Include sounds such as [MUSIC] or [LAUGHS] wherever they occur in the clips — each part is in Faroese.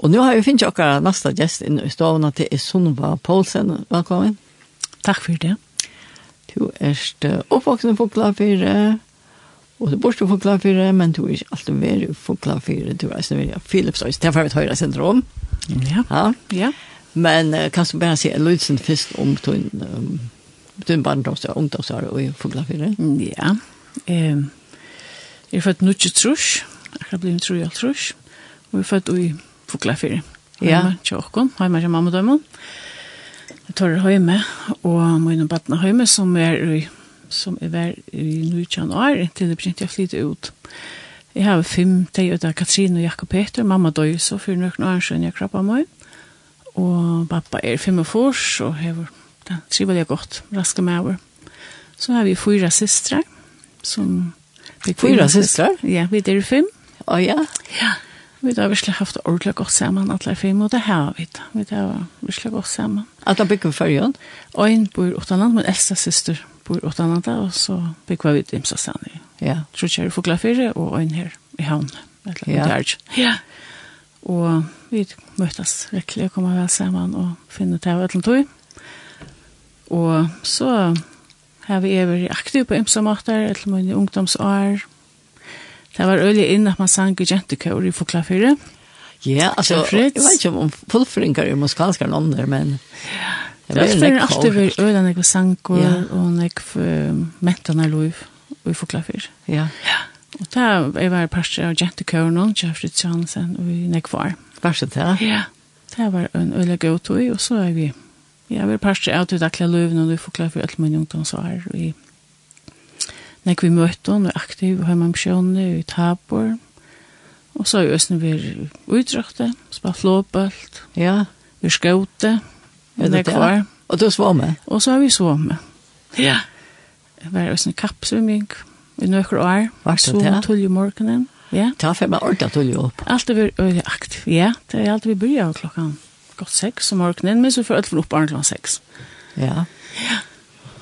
Og nu har vi finnet också neste gjest inn i staden til Sunva Paulsen. Velkommen. Takk for det. Du er uppvuxen på Klafire. og du borste på Klafire, men du er ikke alltid mer på Klafire. Du är snarare Philips och Stefan et høyre syndrom. Ja. Ja. ja. Men kan du bare si en lydsen først om din um, din barndoms og ungdomsår och på Klafire? Ja. Ehm jeg er født 93, Jeg blir 93, og jeg er født i oppvukla for. Ja. tjokkon, heima til mamma dømmen. Jeg tar det høyme, og mine badene høyme, som er i som er vær i Nujjan år, til det begynte jeg å flytte ut. Jeg har fem til ut av Katrine og Jakob Peter. Mamma døy så for nøkken år siden jeg krabba meg. Og pappa er fem og fors, og hever, det triver jeg godt, raske med over. Så har vi fyra systrar, som... Fyra systrar? Ja, vi er fem. Å oh, ja? Ja. Vi har virkelig haft ordentlig godt sammen, alle fem, og det har vi. Vi har virkelig godt sammen. At Alle bygger for Jan? Og en bor i Åttanland, min eldste søster bor i Åttanland, og så bygger vi i så sannig. Ja. Tror ikke jeg fugler fire, og en her i havn. Ja. Ja. Og vi møtes virkelig og kommer vel sammen og finner til hva til tog. Og så har vi vært aktiv på ymsa måter, eller mine ungdomsår, og Det var øyelig inn at man sang i jentekår i Foklafyre. Ja, altså, jeg vet ikke om fullfringer i musikalske nonner, men... Det var alltid alltid vært øyelig når jeg sang og, ja. og når jeg mentene lov i Foklafyre. Ja. ja. Og da jeg var parster av jentekår nå, Kjærfrid Johansen og Nekvar. Var det det? Ja. Det var en øyelig gøy tog, og så er vi... Ja, vi er parster av til Dakla Løven og vi Foklafyre, alt min ungdomsår i... Og når vi møtte henne, og aktiv, og har man beskjønne, og i tabor. Og så har vi også vært utdrakte, spalt flåbalt, ja. vi skjøte, og det kvar. Og du var med? Og så har vi så med. Ja. Det var også en kappsvimming i nøkker år. Var det det? Så tull i morgenen. Ja. Ta fem år, da tull i opp. Alt er veldig aktiv, ja. Det er alt vi begynner klokka godt seks om morgenen, men så får alt for opp klokka seks. Ja. Ja.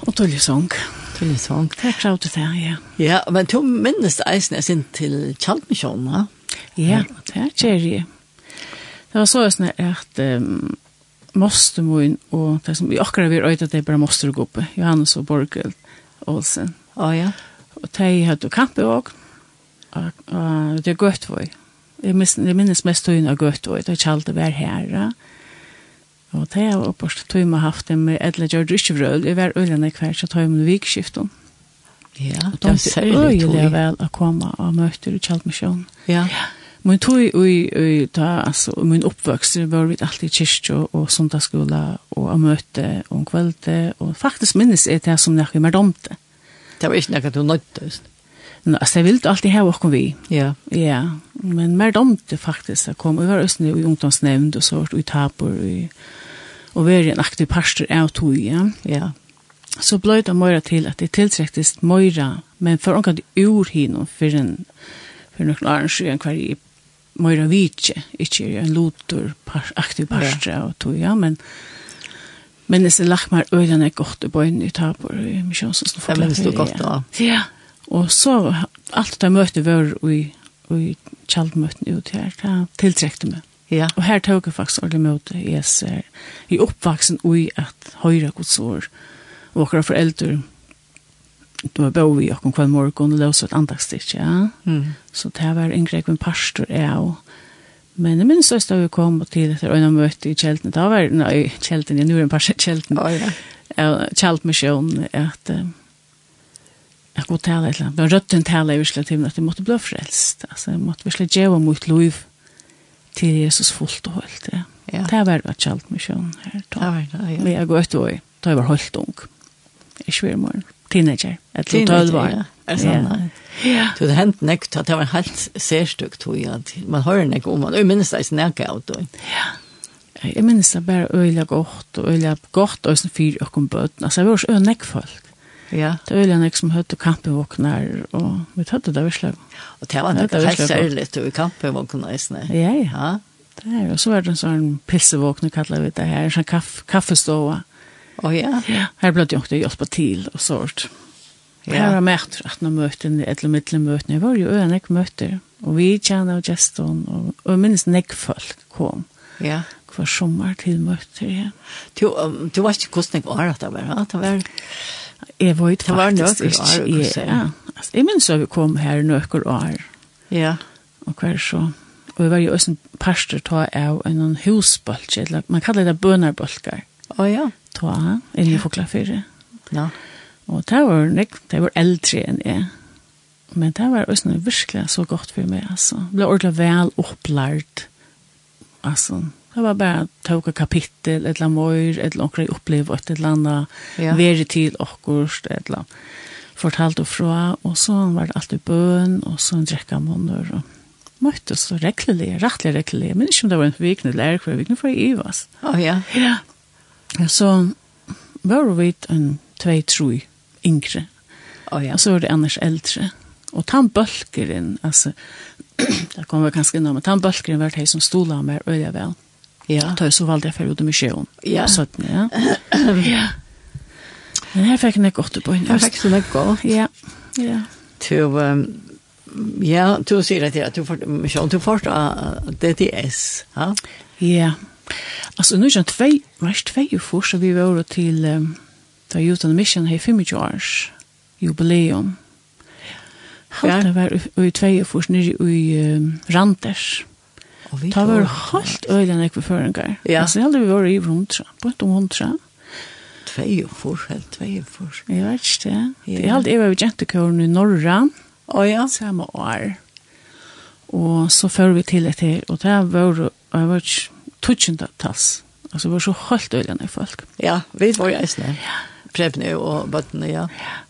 Og tull i sång. Ja. Til en sånn. Det er krav til det, ja. Ja, men du minnes eisen er sin til Kjaldmisjonen, ja? Ja, det er kjeri. Det var så sånn at um, Mostermoen og det som vi akkurat vil øyde at det er bare Mostergruppe, Johannes og Borgel Olsen. Å, ja. Og de hadde kampe også. Og, og det er gøtt for. Jeg minnes mest tøyene av gøtt for. Det er ikke alt det her, ja. Og det er oppåst tog man haft det med Edle Gjørd Rysjevrøl. Jeg var øyne hver, så tar med vikskiften. Ja, det var særlig tog. Og det er vel å komme og møte i Kjaldmisjonen. Ja. Men tog i da, altså, min oppvøkst, var vi alltid i kyrkje og sundagsskola, og å møte om kveldet. og faktisk minnes jeg det som jeg ikke mer domte. Det var ikke noe du nødtøst. Altså, jeg vill alltid ha åkken vi. Ja. Ja. Men mer domt faktiskt att komma över östen i ungdomsnämnd och så och i tapor och og vara en aktiv pastor av tog, ja. Ja. Så ble det mer till att det tillträcktes mer, men för något ur hinom för en för några år sedan hver i mera vitje, inte en lotor aktiv pastor av tog, ja, men Men det er lagt meg ögonen godt i bøyne i tapor i missionsen. Det minns du gott då. Ja, Og så alt det møtet var i, i kjaldmøtene ut her, det tiltrekte meg. Ja. Og her tog jeg faktisk alle møte i SR. I oppvaksen ui at høyre godsår og okra foreldre det var bøy vi okkom kvann morgon og løs et andagstikk, ja. Mm. Så det var en grek med pastor, ja. Men jeg minns også da vi kom til etter øyne møte i kjelten, Det var det, nei, kjelten, jeg nu er en pastor kjelten, oh, ja. kjeltmisjon, at um, jag går till alla land. Men rötten till alla visla till att det måtte bli frälst. Alltså jag måtte visla ge mot liv till Jesus fullt och helt. Ja. ja. Det var det allt med sjön här. Ja, ja. Men jeg går ut og da jeg var holdt ung. Jeg svir svärmorgon. Teenager. Et Ett tølv år. Ja. Er sånn, Ja. Så det hänt näkt at det var en helt særstøk, tror jag. Man hører nek om man minns det snäka av det. Ja jeg minnes det bare øyla godt, og øyla godt, og sånn fyr og kom bøten. Altså, jeg var så øyla nekk folk. Ja. Det var ju som hörde kampevåkner, og vi hade det visst. Og det var inte helt särligt i kampevåknar nästan. Ja, ja. Det er och så var det en sånn pissevåknar kallar vi det her, en sånn kaff kaffestova. Och ja. ja. Här blev det ju inte hjälpa till och sånt. Ja. Här har mätt att när möten eller mittlige møten, jeg var jo en ek møter, og vi kjenner og geston og, og minst näck folk kom. Ja hver sommer til møter, ja. Du, um, du var ikke hvordan jeg var at det var, at det var... Jeg var ikke faktisk ikke. Ja. Altså, Jeg minns at vi kom her nøkker år. Ja. Og hver så. Og vi var jo også en pastor ta av en husbolk, eller man kallar det bønerbølger. Å oh, ja. Ta, eller ja. fokla fyrre. Ja. Og det var, nek, det var eldre enn jeg. Men det var også virkelig så godt for meg, altså. Det ble ordentlig vel opplært, altså, Det var bara att ta ett kapitel, ett eller mor, ett eller annat upplevelse, ett eller annat ja. värde till och ett eller fortalt och fra, och så var det alltid bön, och så en dräcka månader. Och møttes så reglelig, rettelig reglelig, men ikke om det var en vikne eller er hver vikne, for jeg ivas. Å oh, ja. Ja. Så var vi en tvei, tro yngre. Å oh, ja. Og så var det annars eldre. Og tannbølgeren, altså, [CLEARS THROAT] det kom vel kanskje innom, men tannbølgeren var det som stola av meg øye vel. Ja. Da så valgte jeg for ut i museum. Ja. Så, ja. ja. Men her fikk jeg godt på en. Her fikk jeg godt. Ja. Ja. Til, ja, du sier at du får, Michelle, du får DTS, ja? Ja. Altså, nu er det tvei, vers tvei jo for, så vi var til, um, da Youth on Mission har 25 års jubileum. Halt det var i tvei jo for, nere i um, Randers. Ja Det var helt øyne jeg føringar. Ja. Altså, jeg hadde vært i hundra, på et om hundra. Tvei og fors, helt tvei og fors. Jeg vet ikke det. Ja. Jeg hadde vært jentekøren i Norra. Å ja. Samme år. Og så fører vi til et her, og det var, jeg var ikke tutsjende tass. Altså, det var så helt øyne folk. Ja, vi var jo eisne. Ja. Prebne og Bøttene, ja.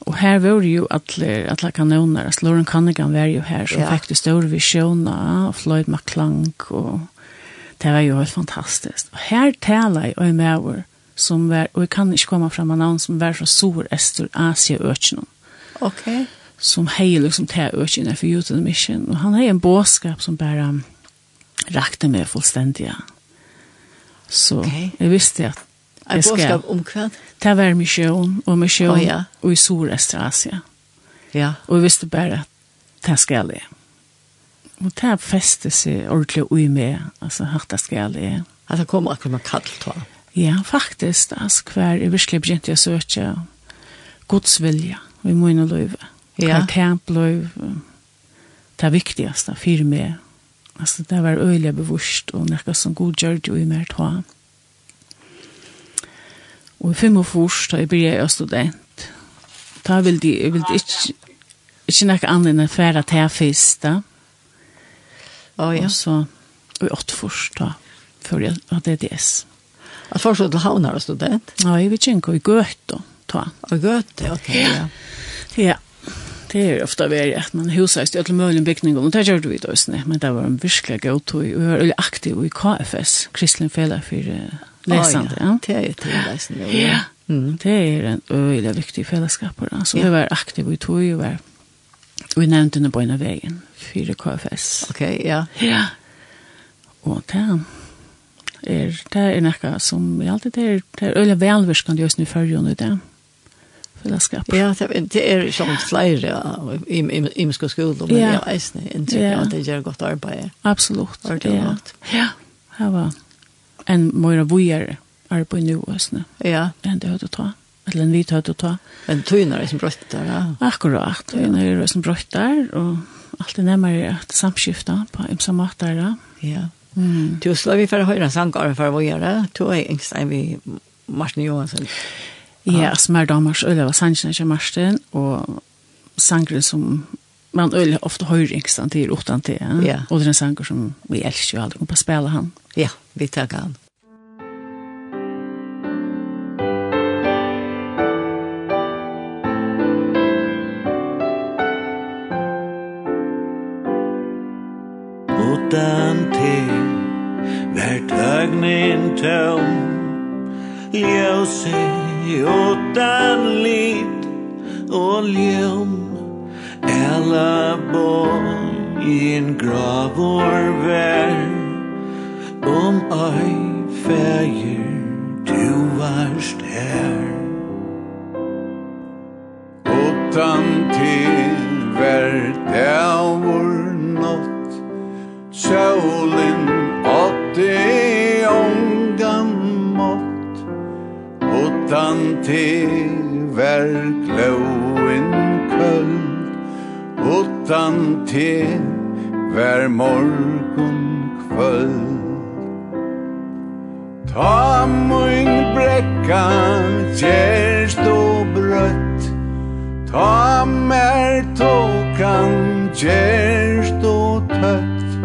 Og her var jo alle, alle kanoner, altså Lauren Cunningham var jo her, som ja. fikk det store visjoner, og Floyd McClung, og det var jo helt fantastisk. Og her taler jeg og med over, som var, og jeg kan ikke komme frem av navn, som var fra Sur, Estor, Asia-Økjennom. Ok. Som heier liksom til Økjennom for Youth and Mission, og han har en båskap som bare um, rakte meg fullstendig. Så okay. jeg visste at Jeg skal. Et om hva? Det var misjon, og misjon, oh, ja. og i Sør-Estrasia. Ja. Og jeg visste bare at det skal jeg. Og det festet seg ordentlig ui med, altså hatt det skal jeg. At det kom akkurat med kall, til. Ja, faktisk, altså hver er virkelig begynt jeg søke Guds vilja, i mine inn og løyve. Ja. Kvartemp løyve, det viktigaste for meg. Altså, det var øyelig bevurst, og nekka som god gjør det ui mer, tror jeg Og i 45 da jeg blir jeg student. Da vil de, jeg vil ikke, ikke noe annet enn å fære til jeg først da. Å, ja. Og så, og i åtte fors, da, før jeg hadde DDS. Jeg forstod til havner og student? Ja, jeg vet ikke, i Gøte da. Og Gøte, ok. Ja. ja. Det er ofta veri at man huset i alle mulige bygninger, og det gjør du i døsene, men det var en virkelig god tog, og jeg var veldig aktiv i KFS, Kristelig Fela for läsande. Oh, ja, det är ju tilläsande. Ja. Mm, det är en öjla viktig fällskap. Så ja. jag var aktiv i tog ju var vi nämnde den på ena vägen. Fyra KFS. Okej, okay, ja. Ja. Och det är, det är något som jag alltid är, det är öjla välvirskande just nu förrjön i det fellesskap. Ja, det er sånn flere i i- i imenske skoler, men ja. jeg er eisende inntrykk av at det gjør godt arbeid. Absolutt. Ja, ja. Det var en mer vujer är på nu åsna. Ja. En det hade ta. Eller en vit hade ta. En tynar som bröttar. Ja. Akkurat. Tynar är som bröttar och allt är närmare att samskifta på ömsa matar. Ja. Mm. Du slår vi för höra sangar för vad gör det? Du är ängst vi Martin Johansson. Ja, smär damars öle var sannsyn i Martin och sangren som man öl ofta höjer inkstand till utan till. Ja. ja. Och det är en sanger som vi älskar ju aldrig. på bara spela han. Ja, vi tar han. Utan till Vär tögnin tøm Ljöse utan lit Og ljöm Skalaborg i en grav år vær. Om ei fægir du varst her. Utan til ver dævur nått Sjålen åtte ångan mått Utan til ver utan te ver morgon kvöld. Ta mun brekka Gjerst og brøtt. Ta mer tokan Gjerst og tøtt.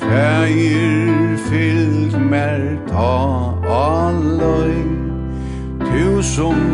Fægir fyllt mer Ta allöj Tu som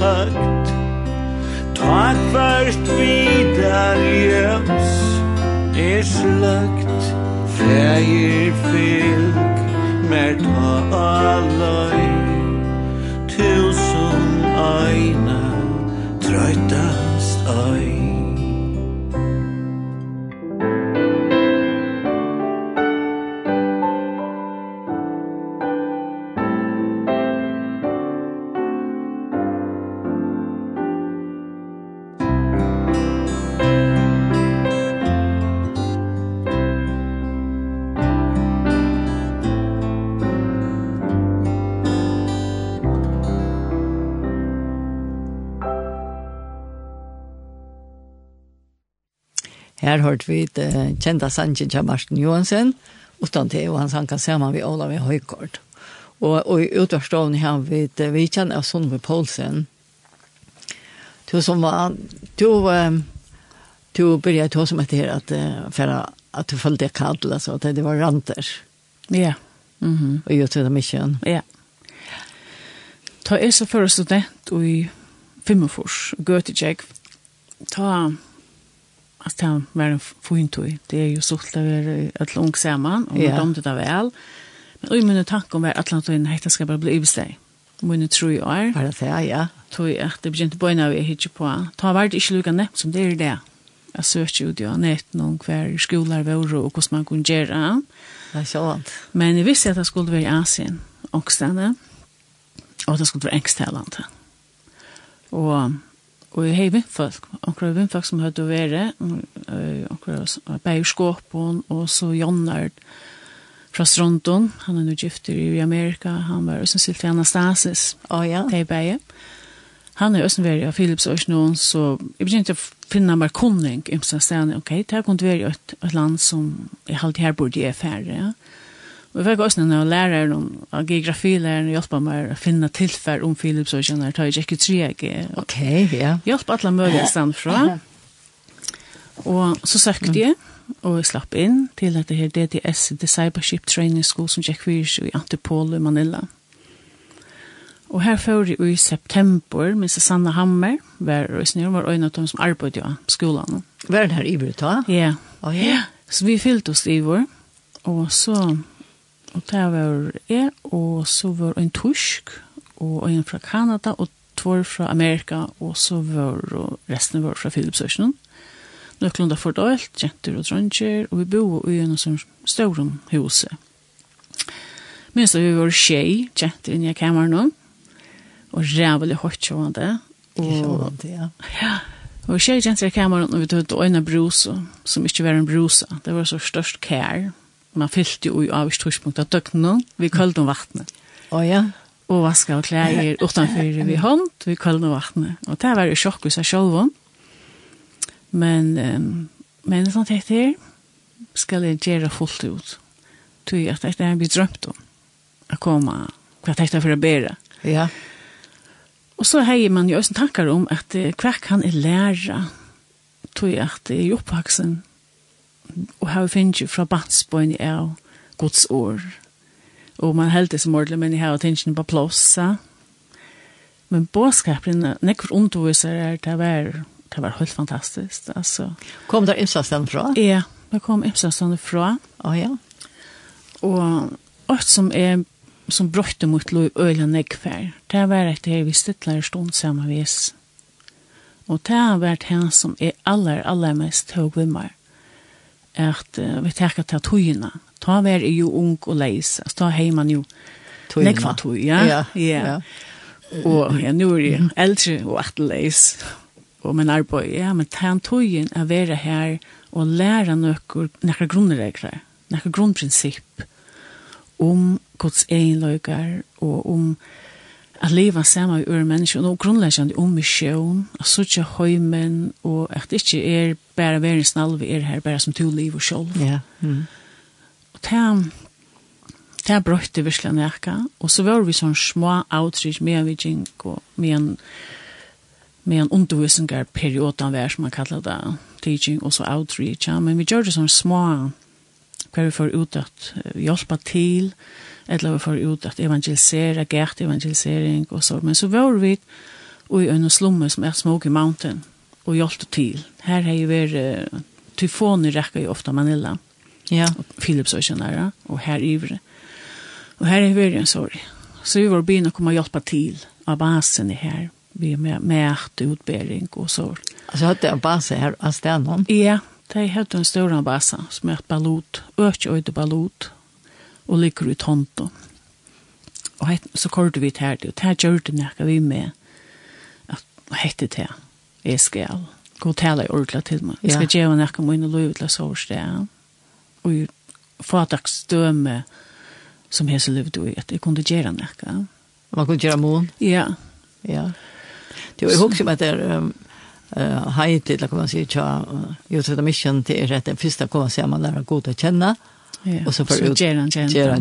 høgt Ta først vidar jøms Er sløgt Fægir fylg Mer ta Tusen øyna Trøytast øy. her hørte vi uh, kjenta sangen til Marsten Johansen, utan til, og han sanka sammen vi Olav i Høykort. Og, og i utvarstående har vi, uh, vi kjenner av Sundby Poulsen, du som var, du, um, du började ta som ett här att för att du följde kall alltså att det var ranter. Ja. Mm Mhm. Och gjorde det mycket. Ja. Ta är så för student och i Fimmefors, Göteborg. Ta att det var en fin tog. Det är ju så att det är ett långt samman. Och yeah. de det väl. Men i mina tankar om att Atlantojen hette ska bara bli sig. Mina tror jag är. Var det det, ja. Tog jag att det begynte på när vi hittar på. Ta var det inte lika näpp som det är det. Jag sökte ut jag nät någon kvar skolor var och hur man kunde göra. Det är så Men jag visste att det skulle vara i Asien och stanna. Och det skulle vara engstälande. Och og jeg har vindfolk, anker vindfolk som hadde vært, anker Bergskåpen, og så Jonnard fra Stronton, han er nå gifter i Amerika, han var også silt til Anastasis, oh, ja. til Berge. Han er også vært av Philips og noen, så jeg begynte å finne meg kunning, i stedet, ok, det er kun vært et, et land som jeg alltid her burde i affære, ja. Vi fikk også noen lærere, noen geografilærere, hjelpe meg å finne tilfær om Philips og kjenner, ta i ikke tre jeg. Ok, ja. Hjelpe alle mulige stand fra. Og så søkte jeg, og jeg slapp inn til dette her DTS, Discipleship Training School, som jeg kvirs i Antipolo i Manila. Og her før jeg i september, med Susanne Hammer, var røysene, hun var øyne av dem som arbeidde på skolen. Var den her i Bruta? Ja. Yeah. Oh. Så vi fyllte oss i vår, og så Og det var jeg, og så var en tysk, og en fra Kanada, og två fra Amerika, og så var og resten var fra Philipsøsjonen. Nøklunda fordøylt, jenter og dronjer, og vi bo i en sånn stårum huse. Minst vi var tjej, jenter inne i kameran, og rævlig hørt sjående. Og, ja. ja. Og tjej, jenter i kameran, og vi tog øyne brusa, som ikke var en brusa. Det var så størst kær, man fyllte jo i avstrøspunkt av døgnet, vi kølte om vattnet. Å oh, ja? Og vaska og klær utenfor vi hånd, vi kølte om vattnet. Og det var jo sjokk hos jeg selv om. Men, um, men sånn tett her, skal jeg gjøre fullt ut. Tog at dette er vi drømt om. Å komme, hva jeg er for å bære. Ja. Og så har man jo også tanker om at hva kan jeg lære? Tog at jeg er oppvaksen og har finnet fra batsbøyen av Guds år. Og man held det som ordentlig, men jeg har tenkt på plåsa. Men båskapen, nekker underviser er, det var, det var helt fantastisk. Altså. Kom der Ipsastand fra? Ja, der kom Ipsastand fra. Å oh, ja. Og alt som er som brøtte mot lov øyla nekvær, det var et her vi stittler stund sammenvis. Og det har vært han som er aller, aller mest høy med meg at uh, vi tenker til togene. Ta vær er jo ung og leis. Altså, ta hei man jo nekva tøy, ja. Ja, ja. ja. Og ja, nå er jeg eldre og atleis. Og min arbeid, ja, men ta en tøyen er være her og lære noen, noen grunnregler, noen grunnprinsipp om Guds egenløyger og om at leva saman vi ur mennesker, og grunnleggjande om misjon, at sutja høymen, og at det ikke er bare veri snall vi er her, bare som to liv og sjálv. Ja. Mm. Og det det er brøyte virkelig nekka, og så var vi sånn små outreach med vi gikk, og med en med en undervisningar perioden vær, som man kallar det, teaching, og så outreach, ja. men vi gjør det sånn små hver vi får ut at hjelpa til, eller vi får ut at evangelisera, gert evangelisering og så. Men så var vi i en slumme som er Smoky Mountain og hjelpte til. Her har jeg vært uh, tyfoner rekker jo ofte Manila. Ja. Og Philips og kjennere, og her ivre. Og her er vi vært en sorg. Så vi var begynne å komme og hjelpe til av basen i her. Vi er med, med utbering og så. Altså, det er base her av stedet? Ja, De hadde en stor basa som er et balut, øke øyde et balut, og ligger i tonto. Og heit, så kordet vi til her, og det gjør det nækka vi med at hette til, jeg skal gå og tale i ordla til meg. Jeg skal ja. gjøre nækka mine lov til å sove sted, og få døme som jeg så levde i, at jeg kunne gjøre nækka. Man kunne gjøre mån? Ja. Ja. Det var jo også med at det er... Um uh, Haiti, eller kan man säga, tja, det Mission, det är rätt det första kom man säga, man lär god att känna. Ja, och så får ut Geran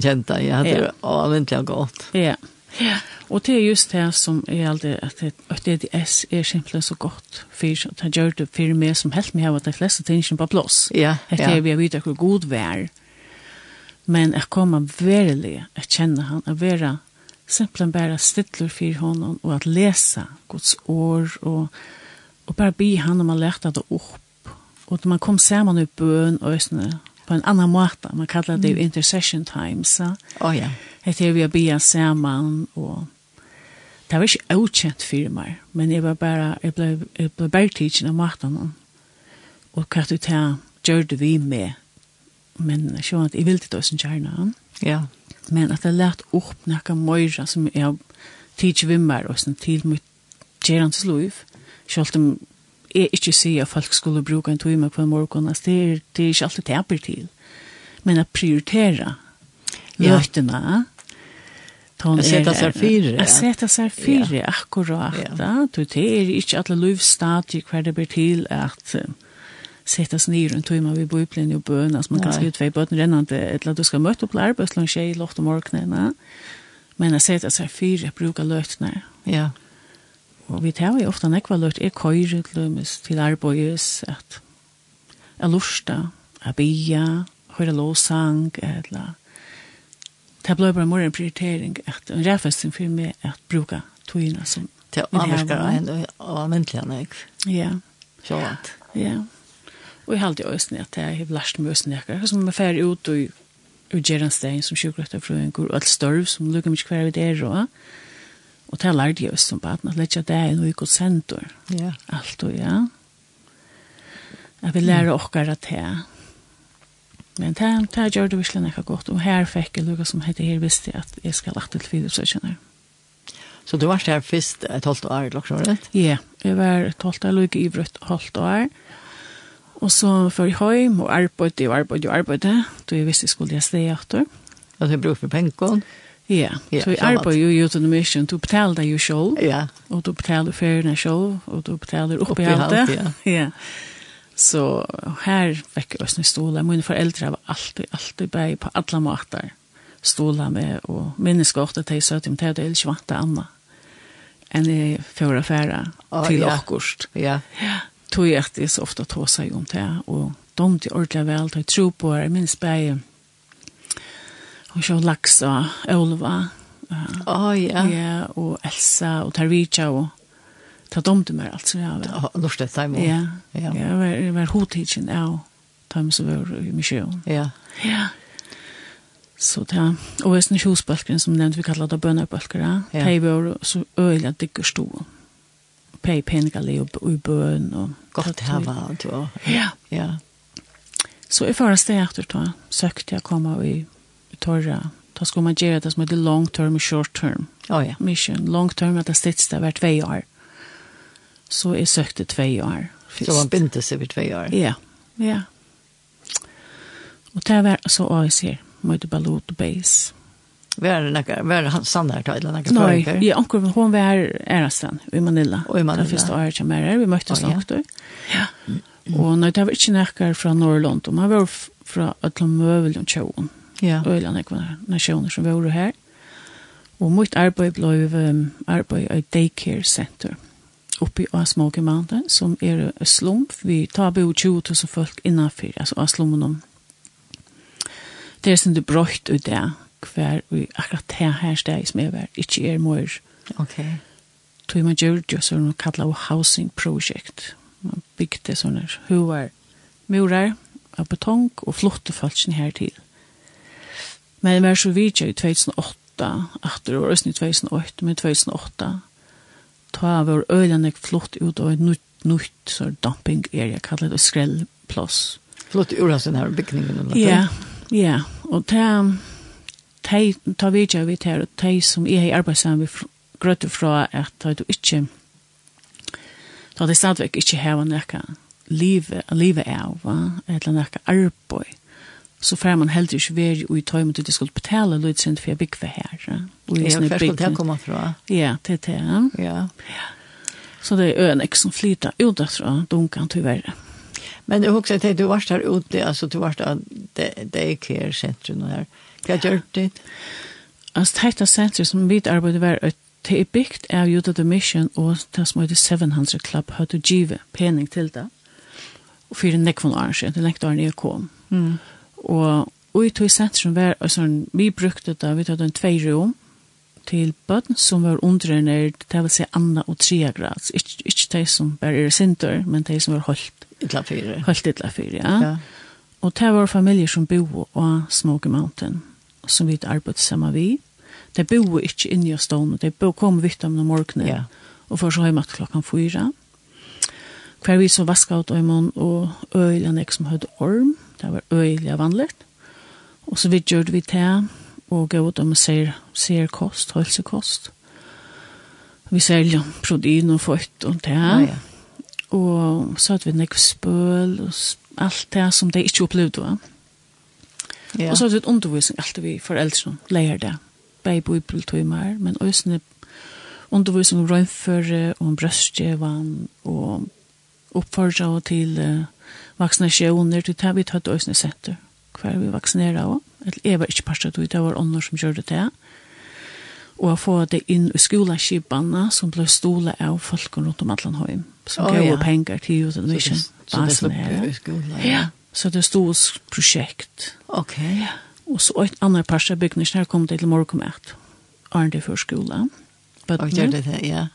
Kenta. jag hade ja, det är avväntligen gott. Ja, ja. Och det är just det som är alltid, att, det, att DDS är simpelthen så gott, för att han gör det för mig som helst med att de flesta tingene på plås. Ja, ja. Det är vi vet hur god vi. Men jag kommer verkligen, att känna han, att vara simpelthen bara stidler för honom och att läsa Guds år och og bare be han om å lete det opp. Og når man kom sammen i bøn og øsne på en annan måte. Man kallar det mm. intercession time. Så. Oh, ja. Det er vi å be sammen og det var ikke utkjent for meg, men jeg var bare, jeg ble, jeg ble bare tidsen av maten, og hva du tar, gjør det vi med, men så at jeg ville det også gjerne han. Ja. Men at jeg lærte opp noen møyre som jeg tidsen vi med, og sånn til mitt gjerende liv, Selv om jeg ikke sier at folk skulle bruke en time på en morgen, altså, det er, det er ikke alltid teper til. Men at prioritere løtene, Att sätta sig fyra, fire. Jeg seta seg fire, akkurat. Ja. Du, det er ikke alle livsstadier hver det blir til at sätta sig ner en timme vid bojplen och bön alltså man kan se ut två bötter rennande eller du ska möta upp arbetslön tjej lort om morgonen men att sätta sig fyra bruka lötna ja Og vi tar jo ofte nekva lørt er køyre til arbeids, at jeg lusta, jeg bia, høyre låsang, eller det ble bare mer en prioritering, at en ræfesting for meg at bruka togina som Til avvarskar og en av myndligene, ikke? Ja. Så Sjålant. Ja. Og jeg halte jo også at jeg har lært meg øsne ekker, som er ferdig ut og gjerne stein som sjukrøtter fra en god, og alt størv som lukker mye hver vi der, og Og det lærte jeg som baden, at lette det er noe godt sentor. Ja. Alt og ja. Jeg vil lære okkar at det. Men det, det gjør det virkelig ikke godt. Og her fikk jeg noe som heter her visste jeg at jeg skal lagt til videosøkjene. Så du var her først et halvt år, eller hva var Ja, jeg var et halvt år, lukket i vrødt halvt år. Og så for hjem og arbeidde og arbeidde og arbeidde. Da jeg visste jeg skulle jeg steg etter. Og du brukte penger? Ja, så vi arbeider jo i mission. Du betaler deg jo selv, ja. og du betaler ferien selv, og du betaler oppi i alt det. Ja. ja. Så her vekk jeg også en ståle. Mine foreldre var alltid, alltid bare på alle måter ståle med, og mennesker ofte til søt, men det er ikke vant til Anna enn jeg får affære færa til ja. akkurst. Ja. ja. Tog jeg at jeg så ofte tog seg om det, og de til ordentlig vel, de tro på det, minst bare hon sjå Laxa, Olva. Åh, ja. Ja, og Elsa, og Tarvitja, og ta dem til meg, altså. Ja, ja. Norsk det time. Ja, ja. Ja, det var hodtidsen, ja, og time som var i misjon. Ja. Ja. Så det, og jeg snakker hosbølgeren, som nevnt vi kallar det bønnerbølgere, ja. de var så øyelig at det ikke stod. Pei penigale og i bøn. Og Godt hava, du. Ja. Ja. Så i første sted etter, da, søkte jeg komme i torra. Då ska man göra det som heter long term och short term. Ja, ja. Mission. Long term att det sitter där två år. Så jag sökte två år. Så man binte sig vid två år? Ja, ja. Och det var så AIC, Møyde Balot og Beis. Var det några, var det Sanna här eller några förrykar? Nej, ja, onkel, hon var ärastan i Manila. Och i Manila. Det första året som med här, vi möttes oh, långt då. Ja. Mm. Och när det var inte några från Norrland, Man var från Ötlom Mövelen och Tjån. Ja. Øyland ekva nasjoner som var her. Og mitt arbeid ble um, arbeid i daycare center oppe i Smoky Mountain, som er en slump. Vi tar bo 20 000 folk innanfyr, altså av slummen om. Det er som du brøyt ut det, hver vi akkurat det her steg som er vært, ikke er mor. Ok. Tog man gjør det som kallet av housing project. Man bygde sånne hover murer av betong og flotte falskene her til. Mm Men jeg var så vidt i 2008, etter år, i 2008, men i 2008, ta var øyne flott ut av et nytt, nytt sånn dumping area, kallet det skrellplass. Flott ur av denne bygningen? Ja, ja, og ta, ta, ta vidt jeg vidt her, de som er i arbeidet vi grøtte fra at du ikke, da det stadigvæk ikke har noe livet livet av, va? eller noe arbeid, så får man heller ikke være i tøymet at jeg skulle betale litt lødsint for jeg bygger her. Ja, hver skulle det komme fra? Ja, det er det. Ja. ja. Så det er øen ikke som flyter ut fra dunkan verre. Men jeg husker at du var der ute, altså du var der, det det där daycare centrum och där. Vad gör det? Altså, dette centrum som vi arbeider var det er bygd av Juta the Mission og det som heter 700 Club har du givet pening til det. Och för en nekvån år siden, det nekvån arrange kom. Mm. Og, og i tog sentrum var, altså, vi brukte det, vi tog den tvei rom til bøtten som var underernær, det vil si Anna og Tria grads. Ikke, ikke de som bare er sinter, men de som var holdt. Ytla fyre. Holdt ytla fyre, ja. ja. Og det var familier som bo på Smoky Mountain, som vi arbeidde sammen vi. De bo ikke inne i stående, de bo kom vidt om morgenen, ja. og for så hjemme til klokken fyra hver vi så vaska ut øymon og øyla nek som høyde orm, det var øyla vanligt. Og så vi gjør vi te og gå ut om ser, ser kost, hølsekost. Vi selja protein og født og te. Ja, ja. Og så hadde vi nek spøl og alt det som de ikke opplevde va. Ja. Og så hadde vi et undervisning alltid vi foreldre leier det. Bei bibeltøymer, men også undervisning om røynføre og om brøstjevann og oppfordra og til uh, vaksinasjoner, til det vi tatt øyne senter, hver vi vaksinera av. Jeg var ikke parstet ut, det var ånder som gjør det til. Og å få det inn i skoleskipene som ble stolet av folk rundt om Atlanheim, som oh, gav ja. penger til Youth and Vision. Så det, så det stod i skolen? Ja. så det stod prosjekt. Ok. Ja. Og så et annet parstet bygningsnær kom det til morgenmett, Arne for skolen. Og gjør det det, ja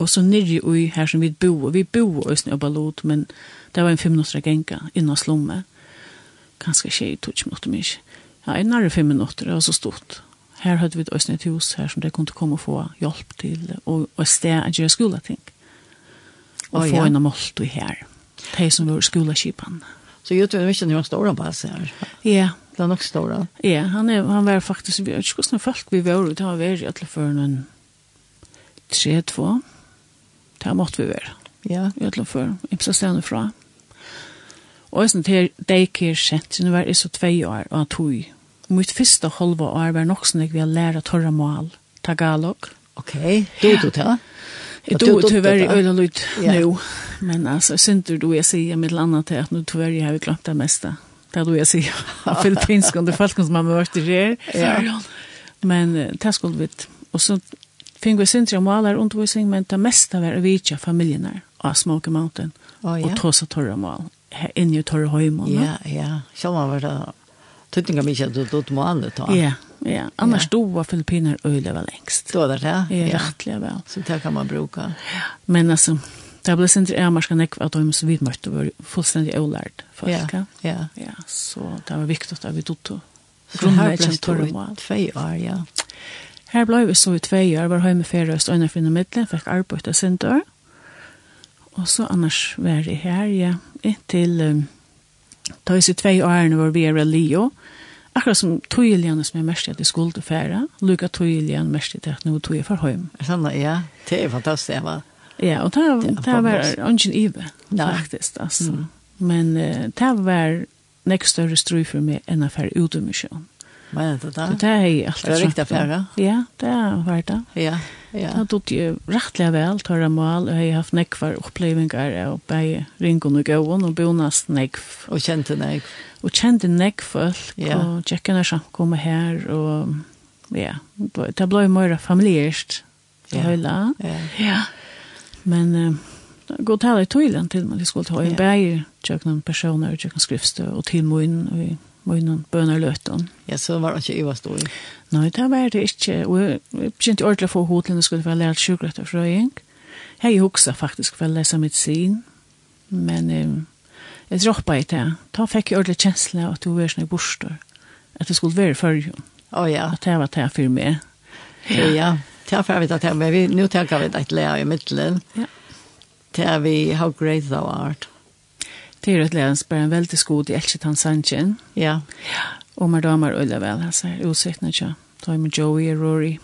og så nirri ui her som vi bo, vi bo òsne oppa lot, men det var en fem minutter genga innan slomme, ganske tjej, tutsk minutter mig. Ja, en nærre fem minutter, og så stort. Her hadde vi òsne et hus her som det kunne komme og få hjelp til, og, og sted at gjøre skolating. Og oh, få ja. en amolto her, de som var skolaskipan. Så Jutun visste ni var stora på oss här. Ja. Det var nog stora. Ja, han, är, han var faktiskt, jag vet inte hur folk vi var, det har varit i alla för en 3-2. Det har vi være. Ja. I alle fall, imsa stedene fra. Og sånn til daycare sentrum var jeg så tvei år, og han tog. Mitt første halva år var nok sånn jeg ville lære torra mål, tagalog. Ok, du du til? Jeg tog tyvärr i øyne lyd nå, men altså, synder du jeg sier mitt annet til at nå tyvärr har vi glemt det meste. Det er du jeg sier, av filippinsk, og det er folk som har mørt det her. Men det skulle vi, og så fingu sindri og malar undervisning, men det mesta var å vitja familjenar av Smoky Mountain oh, ja. og tåsa torra mal her inne i torra høymon. Ja, ja. Sjálva var det tuttinga mykje at du tog malet da. Ja, ja. Annars ja. var Filippiner øyla var lengst. Då der, ja? Ja, rettelig vel. Så det kan man bruka. Men altså, det ble sindri amarska nekva at de som vi møtte var fullstendig ålærd folk. Ja, ja. Ja, så det var viktig at vi tog grunnleggen torra mal. Tvei år. Ja. Her blei vi så i tveier, var hjemme ferie og støyne finne middelen, fikk arbeid til sin dør. Og så annars var jeg her, ja, inntil um, da i tvei årene var vi er Leo, akkurat som tøyelian som er mest at jeg skulle til ferie, lukka tøyelian mest at nå tog jeg for heim. Sånn, ja, det er fantastisk, va? Ja, og det, det var ønsken ive, faktisk, altså. Mm. Men uh, det var nek større strøy for meg enn å fære Mm Men det där. Det är allt det riktiga färra. Ja, det var det. Ja. Ja. Det tog ju rättliga väl tar det mål och jag har haft näckvar upplevelser och på ringon och gåon och bonast näck och kände näck och kände näck folk och checkarna som kommer här och ja, det blev mer familjärt. Ja. Ja. Ja. Men gå till i toilen till man skulle ta en bäger, jag personer, jag kan och till mun och i mine bønerløtene. Ja, så var det ikke i Iva stor. Nei, det var det ikke. Og jeg begynte ordentlig å få hod til når jeg skulle være lært sjukret og frøying. Jeg husker faktisk for å lese medisin, men um, jeg droppet i det. Da fikk jeg ordentlig kjensle at du var sånn i borster, at det skulle være før. Å oh, ja. At det var det for meg. Ja, ja. Det er for jeg vet at det er, men nå tenker vi at det er i midtelen. Ja. Det er vi, how great thou art. Ja Det er et lærens bare en veldig skod i Elchitan Sanchin. Ja. Ja. Och mer damer öliga vel, altså, så ikke. Da er med Joey og Rory.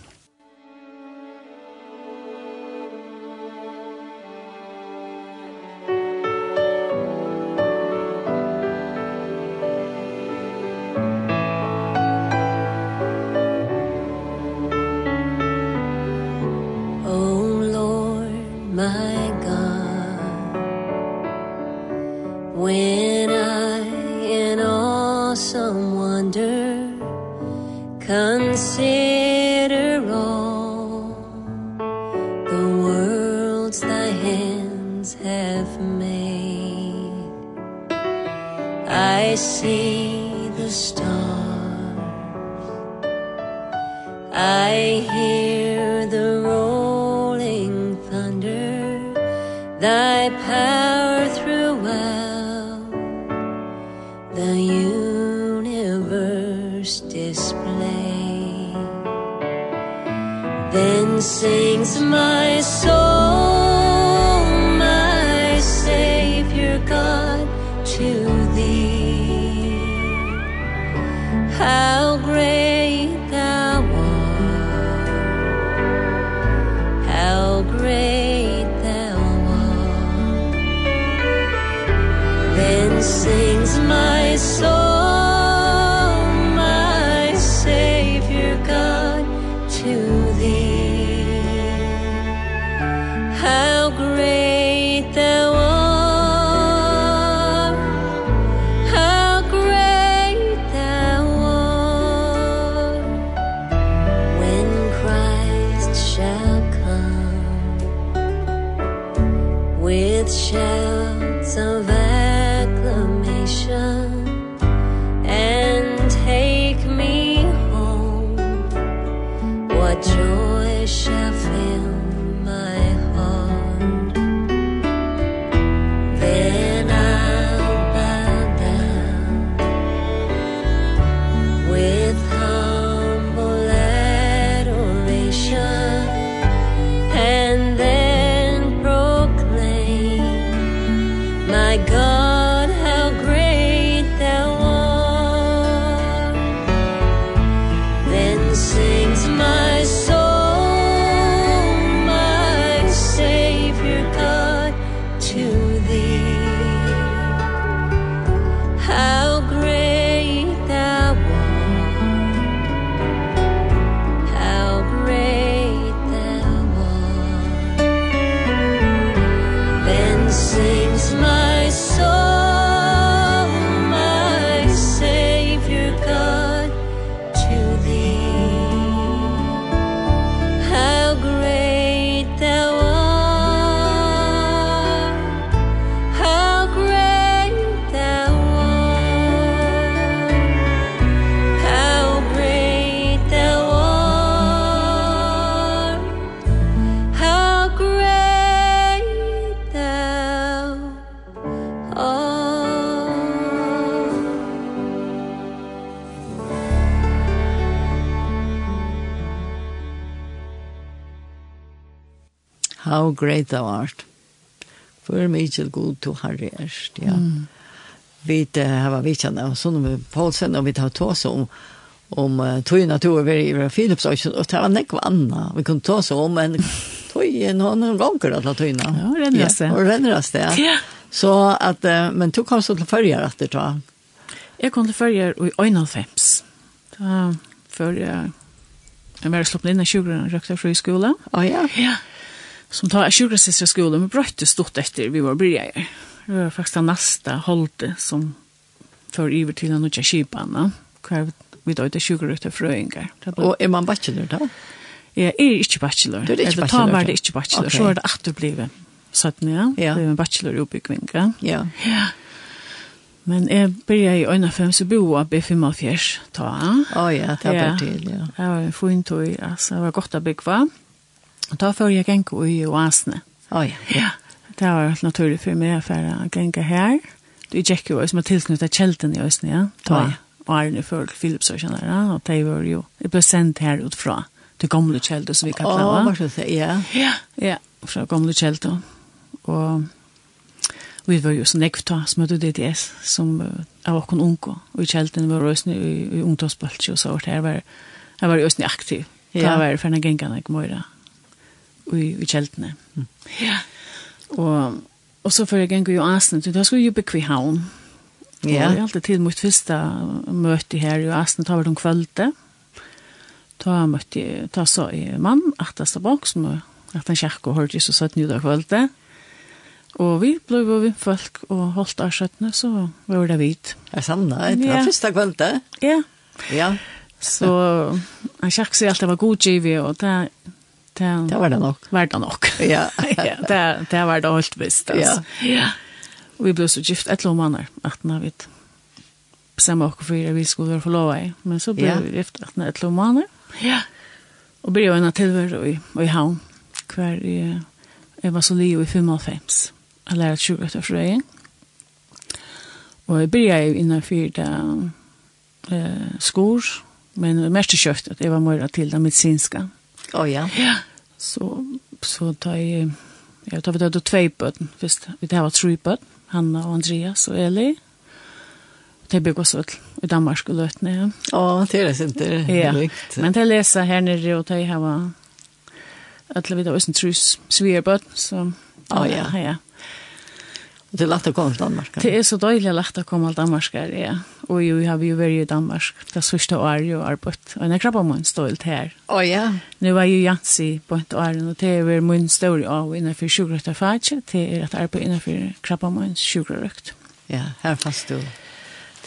I hear the rolling thunder Thy power throughout. The universe display. Then sing great thou art. For mig til god to herre erst, ja. Mm. Vi har vi kjenner, og sånn med Paulsen, og vi tar ta oss om, om uh, tog natur vi i Philips, og det var nekva anna. Vi kunne ta oss om, men tog en hånd og ganger alle togene. Ja, og renner oss det. Og renner oss det, ja. Så at, uh, men to kom så til førjer at det tar. Jeg kom til førjer i 1,5. Da førjer, jeg jeg var sluppet inn i 20 år, røkte jeg fra i skolen. Å ja. Ja som tar sjukresist i skolan men brøtte stort etter vi var börjar. Det var faktisk den neste holdet som för iver til den nya kiparna. Kvar vi da då inte sjukrutter fröingar. Og er man bachelor da? Jeg er ikke bachelor. Du er ikke bachelor? Jeg tar meg det ikke bachelor. Okay. Så er det at du blir sånn, ja. ja. Det er en bachelor i oppbyggving, ja. Ja. ja. Men jeg begynte i øynene fem, så bo jeg B5 ta. Å ja, det var til, ja. Det var en fin tog, altså. Det var godt å bygge, Og Da får jeg gjenk i oasene. Å ja. Ja, det var helt naturlig for meg å genka her. Det gikk jo som er tilknyttet kjelten i Østene, ja. Ta ja. Og Arne Førg Philips og kjenner, ja. Og det var jo, jeg ble sendt her utfra til gamle kjelten som vi kan klare. Å, hva så det, ja. Ja, ja, fra gamle kjelten. Og vi var jo så ekvta som hadde DDS, som av åkken unge, og i kjelten var Østene i, i ungdomsbølse, og så var det her var, jeg var jo Østene aktiv. Ja. Det var for en gengene jeg må gjøre i, i kjeltene. Mm. Ja. Og, og så før jeg gikk i Asne, da skulle jeg bygge i havn. Ja. Og jeg alltid til mot første møte her i Asne, da var det om kvølte. Da møtte jeg, da så jeg mann, atast av bak, som at han kjerk og hørte så søtt nytt av kvølte. Og vi ble jo vi folk og holdt av skjøttene, så var det vidt. Jeg savnet, det var første kvølte. Ja. Ja. Så han kjerk sier alt det var god givet, og det det, det var det nok. Var det nok. Ja. [LAUGHS] ja det, det var det helt visst. Altså. Ja. ja. Og vi ble så gift et eller annet måneder, at når vi bestämde oss for att vi skulle være forlovet. Men så ble ja. vi gift et eller annet måneder. Ja. Og ble jo en tillvaro i, i havn, Hver i, jeg var så leo i 5,5. Jeg lærte 20 efter frøyen. Og jeg ble jo innenfor det eh, skor, men mest kjøft at jeg var mer til det medisinska. Å oh, ja. Ja, Så, så tar jag jag tar vi då två bøten, först Vi det var tre bøten, Hanna och Andreas och Eli. Det bygger oss ut i Danmark og løtene, ja. Å, det er det ikke ja. likt. Men til å lese her nere, og til jeg var alle vidt av Østen Trus svigerbøten, så... Å, ja, ja. Og det er lagt å komme til Danmark. Det er så døylig lagt å komme til Danmark, ja. Ja. Og jo, har vi jo vært i Danmark det sørste året og arbeidt. Og jeg krabber min stolt her. Å oh, ja. Nå var jo Jansi på et år, og det er min store av innenfor sjukrøkta fagje. Det er et arbeid innenfor krabber min sjukrøkt. Ja, her fast du.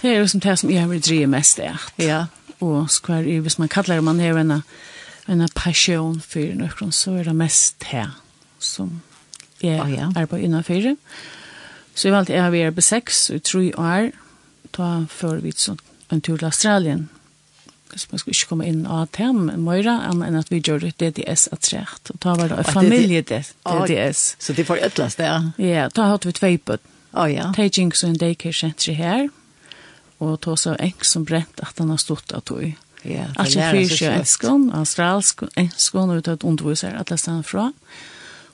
Det er jo som det som jeg vil drive mest i. Ja. Og skvar, hvis man kallar det, man har en, en passion for noen, så er det mest det som jeg oh, ja. arbeider innenfor. Så jeg valgte jeg har vært på seks og tre år, ta för vi så en tur till Australien. Kanske man skulle komma in och ta hem Moira än att vi gjorde det DDS att trätt och ta var det familje det DDS. Så det får ett där. Ja, ta hade vi två på. Ja ja. Taking så en daycare center här. Och ta så en som brett att han har stått att då. Ja, det är så enskon, australsk enskon ut att undervisa att läsa från.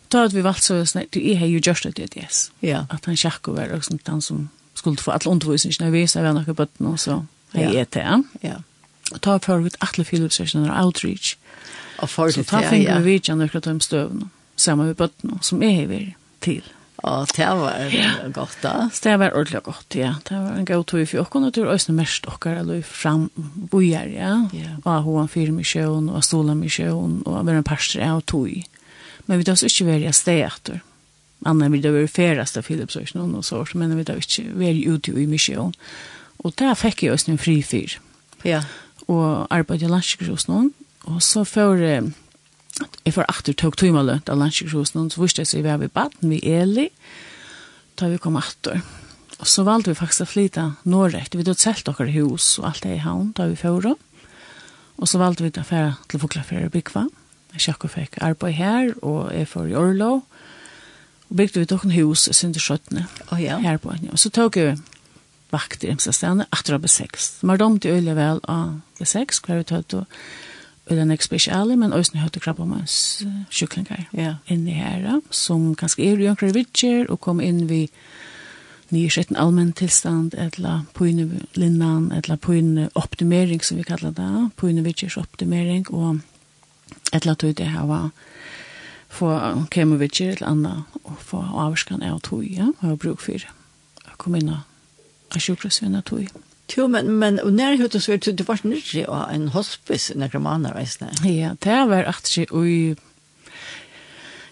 Ta att vi valt så snett, du är ju just det yes. Ja. Att han schackar och sånt han som skulle få all undervisningen vi så var några på nå så jag är det. Ja. Och ta för atle alla filosofiskt outreach. Och för så ta för vi vet jag några tom stöv samma med på som är här till. Ja, det var ja. gott da. Det var ordentlig godt, ja. Det var en god tog for åkken, og det var også mest åkker, eller fram bojer, ja. Yeah. Og hun var fire misjon, og stolen misjon, og var en parster av tog. Men vi tar oss ikke være stedet etter annan vill det var färast av Philips och så men vi det inte väl ute i mission och där fick jag oss en fri fyr ja. Och arbetade landskrus någon och så för Jeg får åter tog timmar lönt av landskrus någon så visste jeg seg vi var vi baden vi Eli da vi kom åter och så valde vi faktiskt att flytta norrrätt vi då selt dere hus och allt det i havn da vi får och så valde vi att färra till Foklafjärd och Bikva Jag sjekk og fikk arbeid her, og jeg får i Orlov, Og bygde vi dokken hus synder skjøttene. Oh, ja. Her på en, Og Så tog jeg vakt i Emsa stedene, etter å bli seks. De har domt i øyne vel av bli seks, hver vi tøtt og øyne nek spesiale, men øyne høyte krabba med sjuklingar ja. inni her, som kanskje er i jønkere vidtjer, og kom inn vi nye skjøtten allmenn tilstand, etla poine linnan, etla poine optimering, som vi kallar det, poine vidtjers optimering, og eller etla det her var få kemur vi til anna og få avskan av tog, ja, og bruk for å komme inn av sjukkrosvinna tog. Jo, men, men og nærheten så er det, var var å ha en hospice når man har Ja, det var at jeg og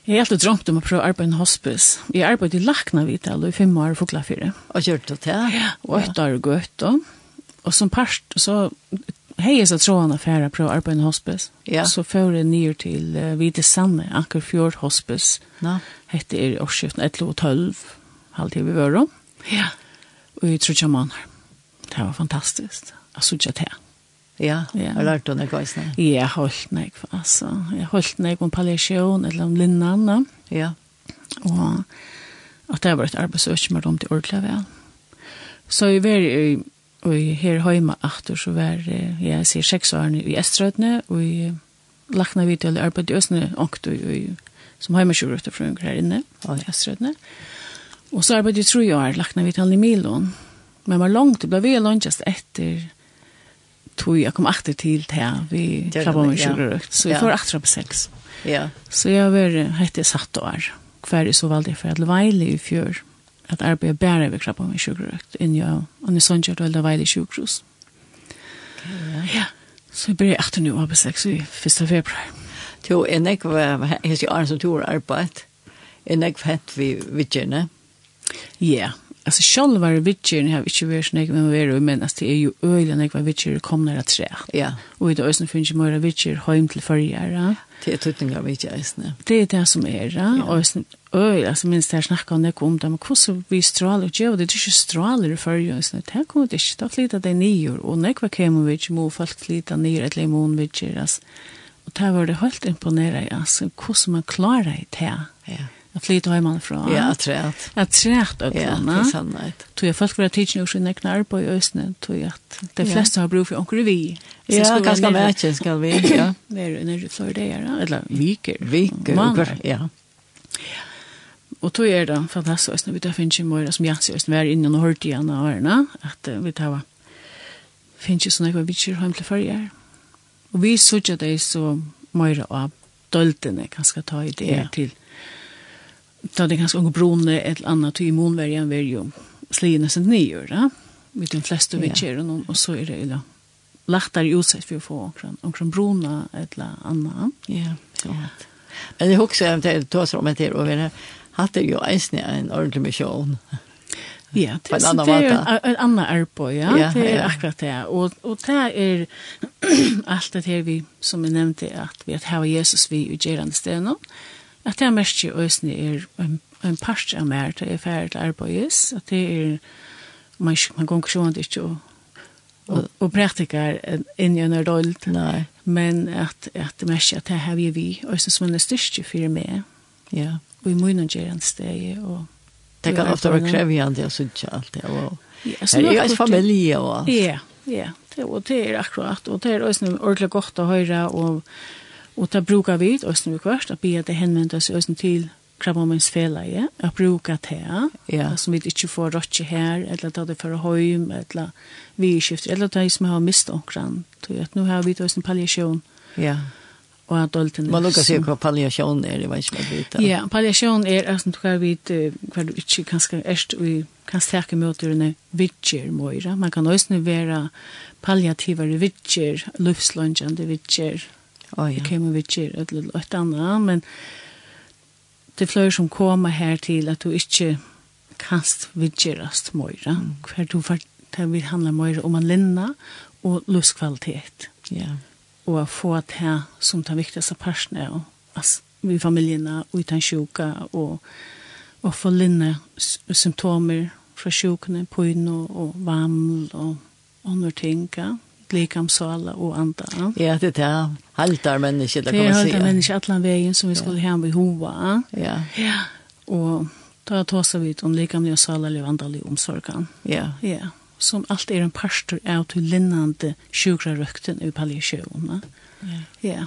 Jeg har alltid drømt om å prøve å arbeide i en hospice. Jeg arbeidde i Lakna Vital i fem år for klafire. Og gjør du det? Ja, og et år gøtt. Og som part, så hej så tror han affärer på en Hospice. Ja. Så får det ner till uh, vid det Anker Fjord Hospice. Ja. Hette är årsskiften 11 och 12. Halvtid vi var då. Ja. Och i tror jag man. Det var fantastiskt. Alltså jag det. Ja, ja. har lært henne gøys nei. Ja, holdt nei, altså. Jeg holdt nei om palliasjon eller om linnan, Ja. Og at det var et arbeidsøk med dem til ordentlig vel. Så jeg var i Og her heima aftur så var ja, jeg sier seks årene i Estrødne, og i lakna vidt eller arbeid i Østene, og i, som heima sjurrøtter fra her inne, i Estrødne. Og så arbeid i tru år, lakna vidt i Milon. Men var langt, det ble vi langt etter tog jeg kom atter til til vi klappa med sjurrøkt, så vi får atter på seks. Ja. Så jeg var hette satt år, hver så valgte jeg for at Leveile i fjør at arbeid bare ved kroppen med sjukrøkt, inn i og når sånn kjørt og hele veien. Ja, så jeg blir etter nå arbeid seks i 1. februar. Jo, en jeg var jeg sier Arne som tog arbeid, en jeg var hent vi vidtjerne. Ja, altså selv var vidtjerne, jeg har ikke vært sånn jeg var være, men altså, det er jo øyne jeg var vidtjerne kom nær at tre. Ja. Og i det øyne finnes jeg mer vidtjerne hjem til forrige. Det er tøtninger vidtjerne. Det er det som er, ja. og øy, altså minst jeg snakket om det om det, men hvordan vi stråler, og det er ikke stråler i førje, og det her kommer det ikke, da flyter det nye, og når jeg kommer vi ikke, må folk flyter nye, eller i vi ikke, altså. Og det var det helt imponerende, altså, hvordan man klarer det her. Ja. Jeg flyter hjemme fra. Ja, jeg træt. Jeg træt og. Ja, det er sannhet. Tog jeg folk var tidsen og sin egnar på i Øsne, tog jeg at de fleste har brug for onker vi. Ja, ganske mye skal vi, ja. Vi er nere i Florida, eller viker. Viker, ja. Og tog er det fantastisk, når vi tar finnes i morgen, som Jansi, vi er inne og hørte igjen av årene, at vi tar finnes jo sånne jeg var hjem til førje. Og vi sørger det så mye av døltene kanskje ta i det ja. til Da det ganske unge brune et eller annet til immunverjen er jo sli nesten nye, da? Vi de fleste vi kjer ja. og så er det jo lättare utsett for å få omkring, omkring bruna eller annan. Ja, så. Ja. Men det är också en del, då som det är över hatt det jo eisne en ordentlig misjon. Ja, det er, det er en, en annan arbeid, ja. ja, det er ja. akkurat det. Og, og det er [CLEARS THROAT] alt det her vi, som vi nevnte, at vi at hava Jesus vi i gjerande stedene, at det er mest i øsne er en, en part av mer, til er ferdig til arbeides, at det er, man, man går ikke sånn ikke og og, og praktikar inn i en erdøld. Nei. Men at, at det mest at det her vi vi, og som en styrke for meg, Ja, og i munnen gjør han steg, og det kan ofte være krevjande, jeg synes ikke alt det, og ja, her er jo familie og alt. Ja, ja, det, og det er akkurat, og det er også ordentlig godt å høre, og, og det bruker vi, også vi kvart, at vi at det henvender seg også til kravomens fela, ja, at bruka det, ja. som vi ikke får rådje her, eller ta det for høym, eller vi skifter, eller ta det som har mistet omkran, tror jeg, at nå har vi også en palliasjon. Ja, ja og at dolten Man lukkar seg hva palliasjon er, jeg vet ikke hva det. Ja, palliasjon er altså du kan vite hva du ikke kan erst vi kan sterke møterne vidtjer møyra. Man kan også være palliativare vidtjer, luftslunjande vidtjer, oh, ja. at et eller annet, men det er flere som kommer her til at du ikke kanst vidtjerast møyra. Hver du for det vil handla møyra om en linna og luftkvalitet. Ja. Yeah og å få at her som den viktigste og altså, i familiene og i sjuka og, og få linne symptomer fra sjukene, pøyne og vaml og andre ting, ja likamsala og anda. Ja, det er det. Haltar menneske, det kan man säga. Det är haltar menneske, allan vägen som vi skulle hem i hova. Ja. Ja. og da tar vi ut om likamlig och salarlig och omsorgan. Ja. Ja som alt er en pastor av til linnande sjukrarøkten i palliasjonen. Ja. ja.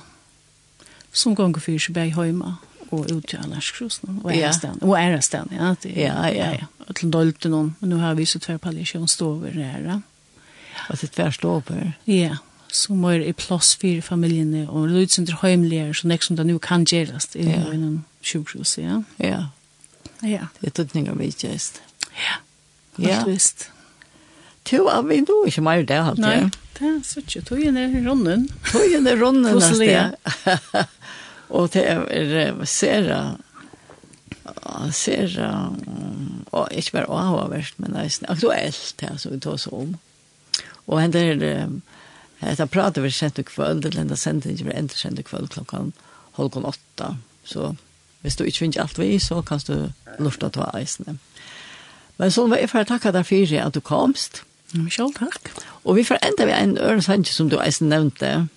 Som gonger fyrir seg bei heima og ut til Alarskrosen og och Ja. Og Ærastan, ja. Det, ja, ja. ja. Og til Dolte men nå har vi så tver palliasjonstover her. Og til tver stover? Ja, som er i plass for familiene, og det er utsender så nek som det nu kan gjøres i ja. noen sjukhus, ja. Ja. Ja. Det er tøtninger vi gjøres. Ja, Ja. ja. visst. Ja to av vi då ikke mer det halt. Nej, [LAUGHS] det er så tjut. Tog er ronnen. Tog ner ronnen nästan. og det er är sera sera och inte bara avvärst men det er aktuelt det som vi tar oss om. Och hände det Hetta pratar vi sent kväll, det lenda sendingen vi ändrar sent kväll klockan halv åtta. Så hvis du ikke finner alt vi, så kan du lufta til å eisne. Men så var jeg for å takke deg for at du komst. Michelle, takk. Og vi får enda ved en øresanje som du eisen nevnte.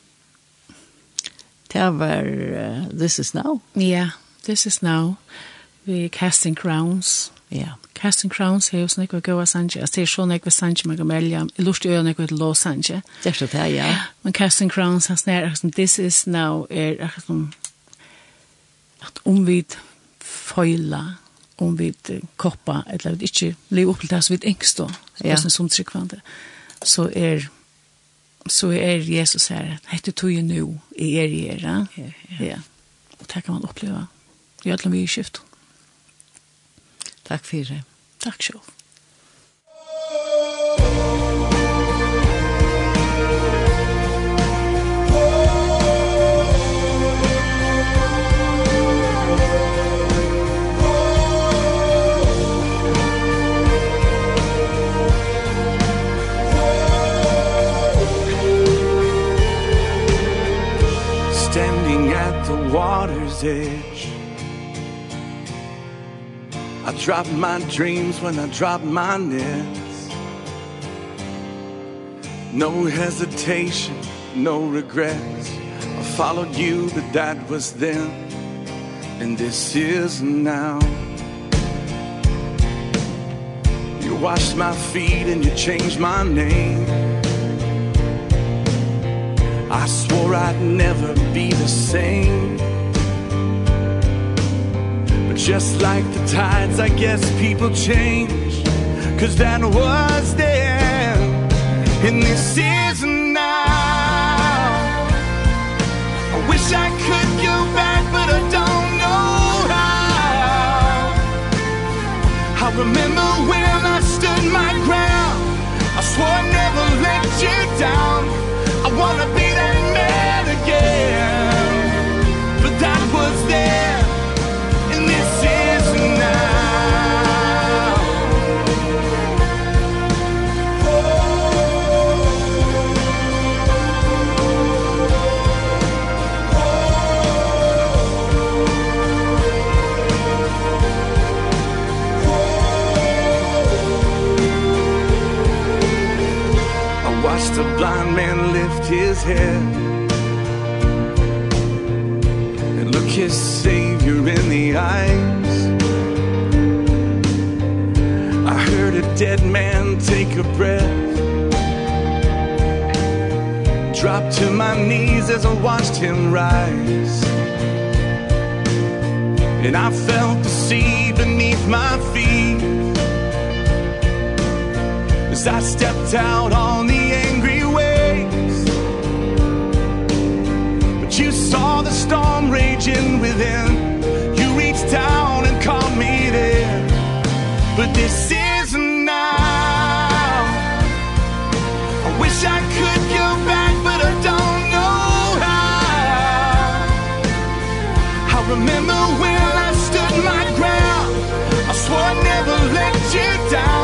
Det var uh, This Is Now. Ja, yeah, This Is Now. Vi Casting Crowns. Ja. Yeah. Casting Crowns her hos gå av Sanje. Altså det er så Nekva Sanje man kan melja. I lust øya ikke til Lå Sanje. Det er så det, ja. Men Casting Crowns, hans nær, This Is Now er akkurat som at vi føyla om vi koppa, eller vi ikke lever opp til det som vi engst da, ja. som tryggvande, så er så er Jesus her, hette tog jo nå, er i er, ja. ja. ja. Og det kan man oppleve i alle mye skift. Takk for det. Takk selv. the water's edge I dropped my dreams when I dropped my nets No hesitation, no regrets. I followed you, but that was then. And this is now. You washed my feet and you changed my name. I swore I'd never be the same. But just like the tides I guess people change. Cause that was then And this is now. I wish I could go back but I don't know how. I remember when I stood my ground. I swore I'd never let you down. I wanna watched a blind man lift his head. And look his Savior in the eyes. I heard a dead man take a breath. Dropped to my knees as I watched him rise. And I felt the sea beneath my feet. As I stepped out on the saw the storm raging within. You reached down and called me there. But this is now. I wish I could go back but I don't know how. I remember when I stood my ground. I swore I'd never let you down.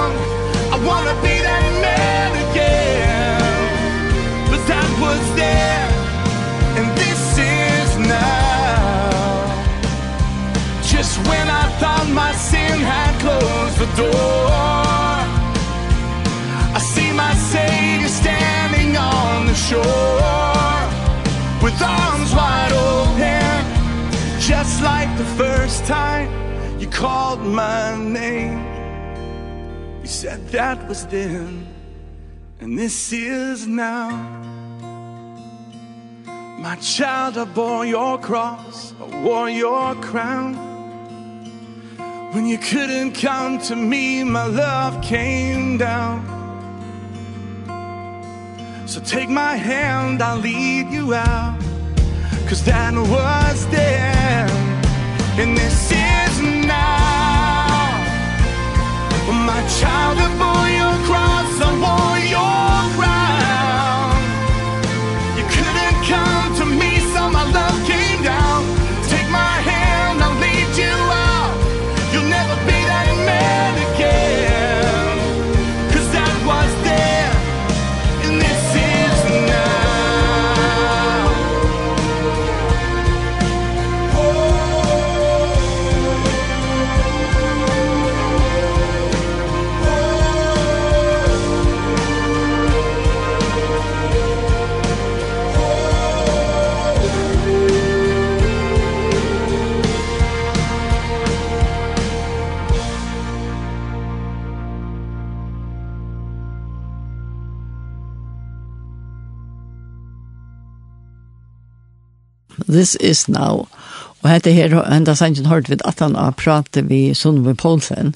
Just when I thought my sin had closed the door I see my Savior standing on the shore With arms wide open Just like the first time you called my name. You said that was then And this is now. My child, I bore your cross I wore your crown. When you couldn't come to me, my love came down. So take my hand, I'll lead you out. Cause that was then And this is now. My child, I bore your cross, I bore your This is now. Og hette her, enda sannsyn hørte vi at han har pratet vi Sundve Poulsen.